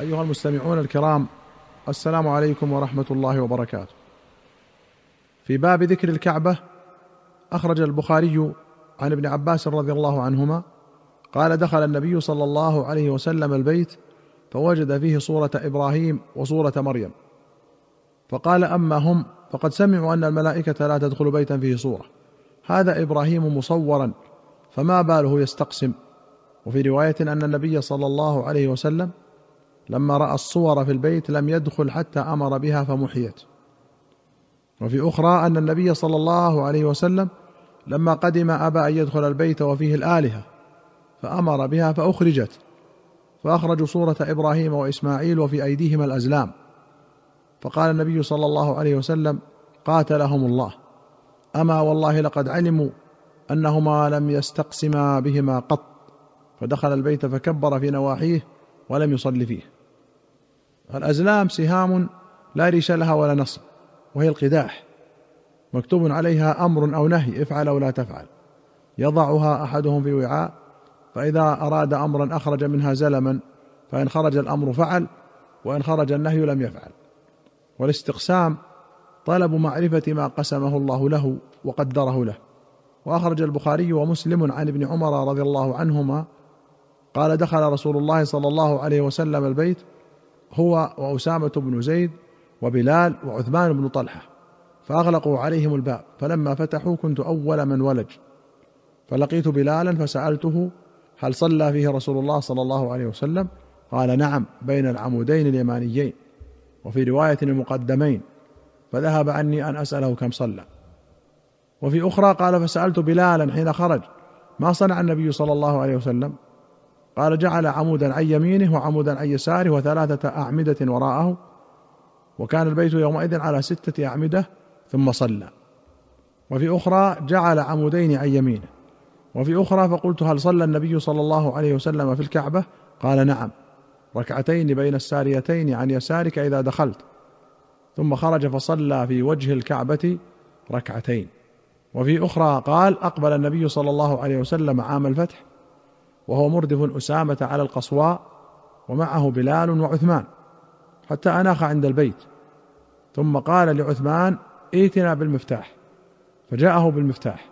أيها المستمعون الكرام السلام عليكم ورحمة الله وبركاته. في باب ذكر الكعبة أخرج البخاري عن ابن عباس رضي الله عنهما قال دخل النبي صلى الله عليه وسلم البيت فوجد فيه صورة إبراهيم وصورة مريم. فقال أما هم فقد سمعوا أن الملائكة لا تدخل بيتا فيه صورة. هذا إبراهيم مصورا فما باله يستقسم. وفي رواية أن النبي صلى الله عليه وسلم لما رأى الصور في البيت لم يدخل حتى أمر بها فمحيت. وفي أخرى أن النبي صلى الله عليه وسلم لما قدم ابى أن يدخل البيت وفيه الآلهة فأمر بها فأخرجت. فأخرجوا صورة إبراهيم وإسماعيل وفي أيديهما الأزلام. فقال النبي صلى الله عليه وسلم قاتلهم الله. أما والله لقد علموا أنهما لم يستقسما بهما قط. فدخل البيت فكبر في نواحيه ولم يصل فيه. الأزلام سهام لا ريش لها ولا نصب وهي القداح. مكتوب عليها أمر أو نهي افعل أو لا تفعل. يضعها أحدهم في وعاء فإذا أراد أمرا أخرج منها زلما فإن خرج الأمر فعل وإن خرج النهي لم يفعل. والاستقسام طلب معرفة ما قسمه الله له وقدره له. وأخرج البخاري ومسلم عن ابن عمر رضي الله عنهما قال دخل رسول الله صلى الله عليه وسلم البيت هو وأسامة بن زيد وبلال وعثمان بن طلحة فأغلقوا عليهم الباب فلما فتحوا كنت أول من ولج. فلقيت بلالا فسألته هل صلى فيه رسول الله صلى الله عليه وسلم؟ قال نعم بين العمودين اليمانيين وفي رواية المقدمين فذهب عني أن أسأله كم صلى. وفي أخرى قال فسألت بلالا حين خرج ما صنع النبي صلى الله عليه وسلم؟ قال جعل عمودا عن يمينه وعمودا عن يساره وثلاثة أعمدة وراءه وكان البيت يومئذ على ستة أعمدة ثم صلى. وفي أخرى جعل عمودين عن يمينه. وفي أخرى فقلت هل صلى النبي صلى الله عليه وسلم في الكعبة؟ قال نعم. ركعتين بين الساريتين عن يسارك إذا دخلت. ثم خرج فصلى في وجه الكعبة ركعتين. وفي أخرى قال أقبل النبي صلى الله عليه وسلم عام الفتح وهو مردف أسامة على القصواء ومعه بلال وعثمان حتى أناخ عند البيت. ثم قال لعثمان ائتنا بالمفتاح. فجاءه بالمفتاح.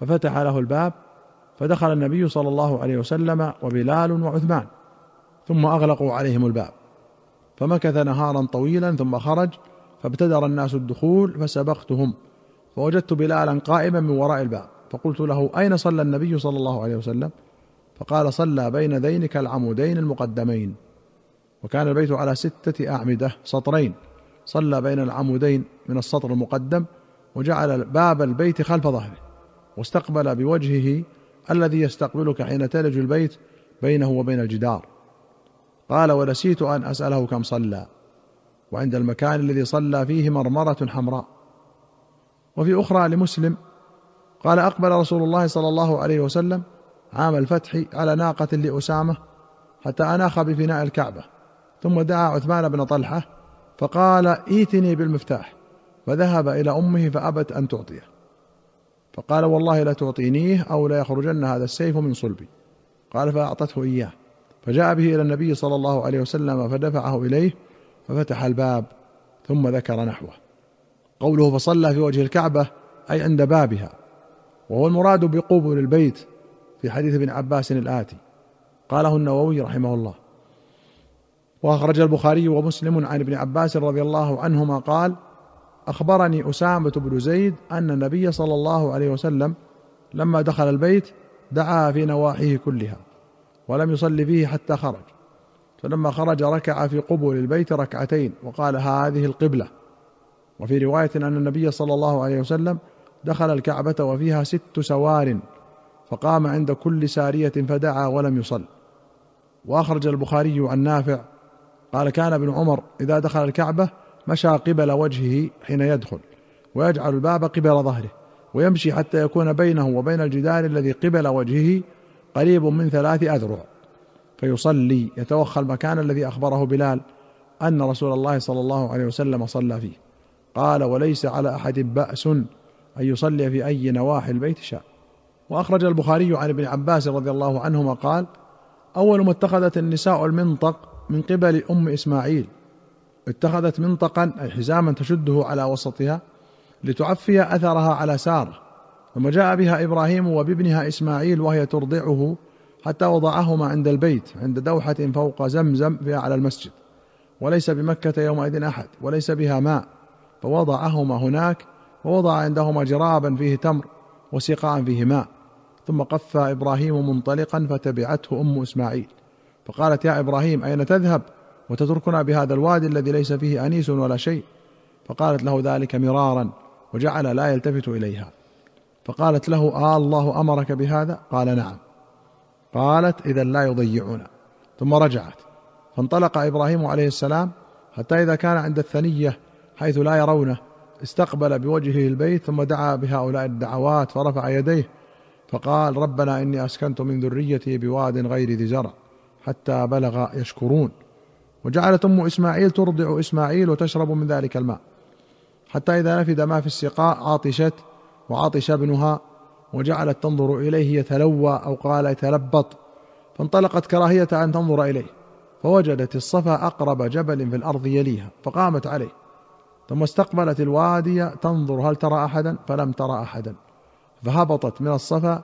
ففتح له الباب فدخل النبي صلى الله عليه وسلم وبلال وعثمان. ثم أغلقوا عليهم الباب. فمكث نهارا طويلا ثم خرج فابتدر الناس الدخول فسبقتهم. فوجدت بلالا قائما من وراء الباب. فقلت له أين صلى النبي صلى الله عليه وسلم؟ فقال صلى بين ذينك العمودين المقدمين. وكان البيت على ستة أعمدة سطرين. صلى بين العمودين من السطر المقدم وجعل باب البيت خلف ظهره. واستقبل بوجهه الذي يستقبلك حين تلج البيت بينه وبين الجدار. قال ونسيت أن أسأله كم صلى. وعند المكان الذي صلى فيه مرمرة حمراء. وفي أخرى لمسلم قال أقبل رسول الله صلى الله عليه وسلم عام الفتح على ناقة لأسامة حتى أناخ بفناء الكعبة. ثم دعا عثمان بن طلحة فقال ائتني بالمفتاح. فذهب إلى أمه فأبت أن تعطيه. فقال والله لا تعطينيه أو لا يخرجن هذا السيف من صلبي. قال فأعطته إياه. فجاء به إلى النبي صلى الله عليه وسلم فدفعه إليه ففتح الباب ثم ذكر نحوه. قوله فصلى في وجه الكعبة أي عند بابها. وهو المراد بقبل البيت في حديث ابن عباس الآتي. قاله النووي رحمه الله. وأخرج البخاري ومسلم عن ابن عباس رضي الله عنهما قال أخبرني أسامة بن زيد أن النبي صلى الله عليه وسلم لما دخل البيت دعا في نواحيه كلها ولم يصل فيه حتى خرج. فلما خرج ركع في قبول البيت ركعتين وقال هذه القبلة. وفي رواية أن النبي صلى الله عليه وسلم دخل الكعبة وفيها ست سوار فقام عند كل سارية فدعا ولم يصل. وأخرج البخاري عن نافع قال كان ابن عمر إذا دخل الكعبة مشى قبل وجهه حين يدخل ويجعل الباب قبل ظهره ويمشي حتى يكون بينه وبين الجدار الذي قبل وجهه قريب من ثلاث أذرع. فيصلي يتوخى المكان الذي أخبره بلال أن رسول الله صلى الله عليه وسلم صلى فيه. قال وليس على أحد بأس أن يصلي في أي نواحي البيت شاء وأخرج البخاري عن ابن عباس رضي الله عنهما قال أول ما اتخذت النساء المنطق من قبل أم إسماعيل اتخذت منطقا أي حزاما تشده على وسطها لتعفي أثرها على سارة ثم جاء بها إبراهيم وبابنها إسماعيل وهي ترضعه حتى وضعهما عند البيت عند دوحة فوق زمزم في أعلى المسجد وليس بمكة يومئذ أحد وليس بها ماء فوضعهما هناك ووضع عندهما جرابا فيه تمر وسقاء فيه ماء. ثم قف إبراهيم منطلقا فتبعته أم إسماعيل. فقالت يا إبراهيم أين تذهب؟ وتتركنا بهذا الوادي الذي ليس فيه أنيس ولا شيء. فقالت له ذلك مرارا وجعل لا يلتفت إليها. فقالت له آه الله أمرك بهذا؟ قال نعم. قالت اذا لا يضيعنا. ثم رجعت. فانطلق إبراهيم عليه السلام حتى إذا كان عند الثنية حيث لا يرونه استقبل بوجهه البيت ثم دعا بهؤلاء الدعوات فرفع يديه فقال ربنا إني أسكنت من ذريتي بواد غير ذي زرع حتى بلغ يشكرون. وجعلت أم إسماعيل ترضع إسماعيل وتشرب من ذلك الماء. حتى إذا نفد ما في السقاء عطشت وعطش ابنها وجعلت تنظر إليه يتلوى أو قال يتلبط. فانطلقت كراهية أن تنظر إليه. فوجدت الصفا أقرب جبل في الأرض يليها. فقامت عليه. ثم استقبلت الوادي تنظر هل ترى أحدا؟ فلم ترى أحدا. فهبطت من الصفا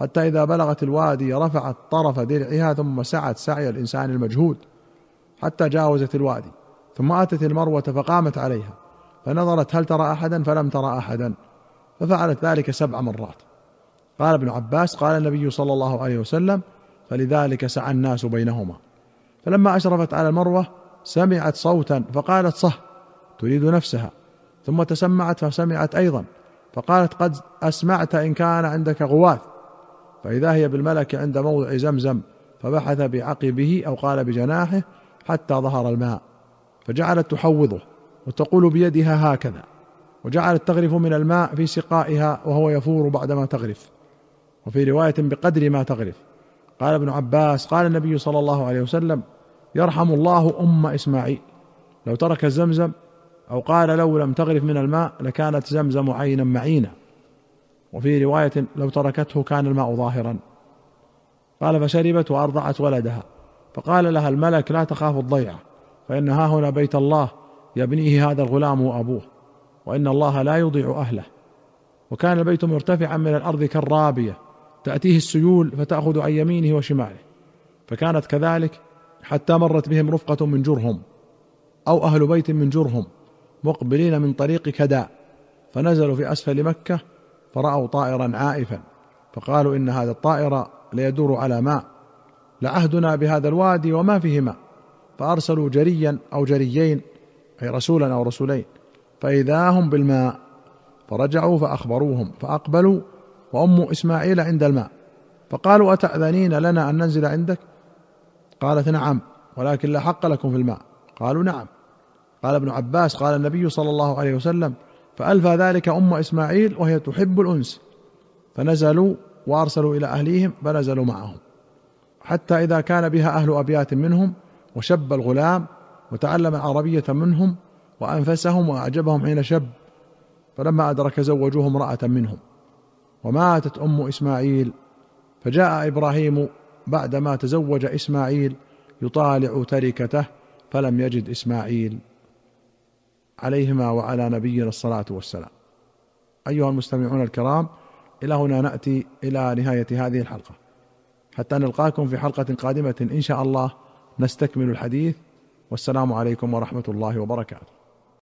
حتى إذا بلغت الوادي رفعت طرف درعها ثم سعت سعي الإنسان المجهود حتى جاوزت الوادي ثم أتت المروة فقامت عليها فنظرت هل ترى أحدا؟ فلم ترى أحدا ففعلت ذلك سبع مرات. قال ابن عباس قال النبي صلى الله عليه وسلم فلذلك سعى الناس بينهما. فلما أشرفت على المروة سمعت صوتا فقالت صه تريد نفسها. ثم تسمعت فسمعت أيضا. فقالت قد أسمعت إن كان عندك غواث فإذا هي بالملك عند موضع زمزم فبحث بعقبه أو قال بجناحه حتى ظهر الماء فجعلت تحوضه وتقول بيدها هكذا وجعلت تغرف من الماء في سقائها وهو يفور بعدما تغرف وفي رواية بقدر ما تغرف قال ابن عباس قال النبي صلى الله عليه وسلم يرحم الله أم إسماعيل لو ترك زمزم أو قال لو لم تغرف من الماء لكانت زمزم عينا معينا. وفي رواية لو تركته كان الماء ظاهرا. قال فشربت وأرضعت ولدها. فقال لها الملك لا تخاف الضيعة فإن ها هنا بيت الله يبنيه هذا الغلام وابوه وإن الله لا يضيع أهله. وكان البيت مرتفعا من الأرض كالرابية تأتيه السيول فتأخذ عن يمينه وشماله. فكانت كذلك حتى مرت بهم رفقة من جرهم أو أهل بيت من جرهم. مقبلين من طريق كداء فنزلوا في أسفل مكة فرأوا طائرا عائفا فقالوا إن هذا الطائر ليدور على ماء لعهدنا بهذا الوادي وما فيه ماء فأرسلوا جريا أو جريين أي رسولا أو رسولين فإذا هم بالماء فرجعوا فأخبروهم فأقبلوا وأم إسماعيل عند الماء فقالوا أتأذنين لنا أن ننزل عندك؟ قالت نعم ولكن لا حق لكم في الماء. قالوا نعم. قال ابن عباس قال النبي صلى الله عليه وسلم فألفى ذلك أم إسماعيل وهي تحب الأنس فنزلوا وأرسلوا إلى أهليهم فنزلوا معهم. حتى إذا كان بها أهل أبيات منهم وشب الغلام وتعلم العربية منهم وأنفسهم وأعجبهم حين شب فلما أدرك زوجوه امرأة منهم. وماتت أم إسماعيل فجاء إبراهيم بعدما تزوج إسماعيل يطالع تركته فلم يجد إسماعيل. عليهما وعلى نبينا الصلاة والسلام. أيها المستمعون الكرام إلى هنا نأتي إلى نهاية هذه الحلقة. حتى نلقاكم في حلقة قادمة إن شاء الله نستكمل الحديث والسلام عليكم ورحمة الله وبركاته.